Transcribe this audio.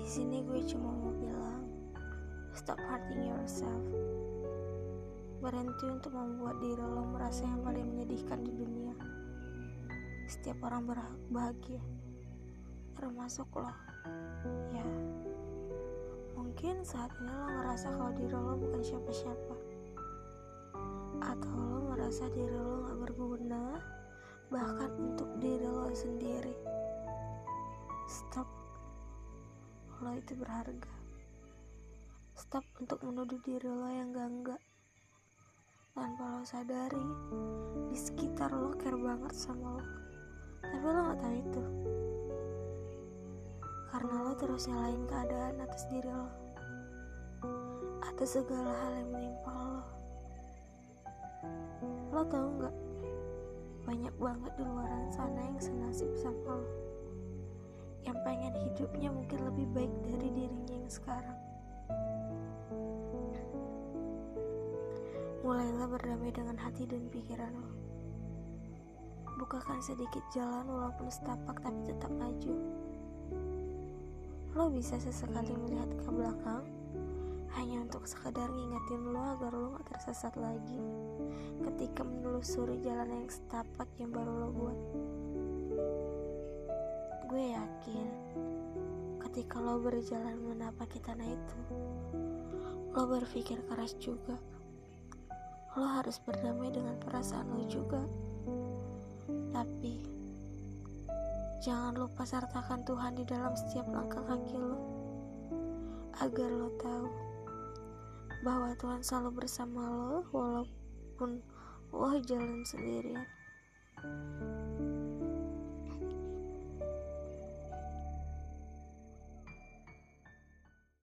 Di sini gue cuma mau bilang, stop hurting yourself. Berhenti untuk membuat diri lo merasa yang paling menyedihkan di dunia. Setiap orang berhak bahagia, termasuk lo. Ya, mungkin saat ini lo ngerasa kalau diri lo bukan siapa-siapa. Atau lo merasa diri lo gak berguna, bahkan untuk diri lo sendiri. Stop. Lo itu berharga. Stop untuk menuduh diri lo yang gak-enggak. Tanpa lo sadari, di sekitar lo care banget sama lo. Tapi lo gak tahu itu. Karena lo terus nyalain keadaan atas diri lo. Atas segala hal yang menimpa lo. Lo tahu gak? Banyak banget di luar sana yang senasib sama lo yang pengen hidupnya mungkin lebih baik dari dirinya yang sekarang. Mulailah berdamai dengan hati dan pikiran lo. Bukakan sedikit jalan walaupun setapak tapi tetap maju. Lo bisa sesekali melihat ke belakang hanya untuk sekadar ngingetin lo agar lo gak tersesat lagi ketika menelusuri jalan yang setapak yang baru lo buat. Gue yakin ketika lo berjalan menapaki tanah itu, lo berpikir keras juga. Lo harus berdamai dengan perasaan lo juga. Tapi jangan lupa sertakan Tuhan di dalam setiap langkah kaki lo. Agar lo tahu bahwa Tuhan selalu bersama lo walaupun lo jalan sendirian.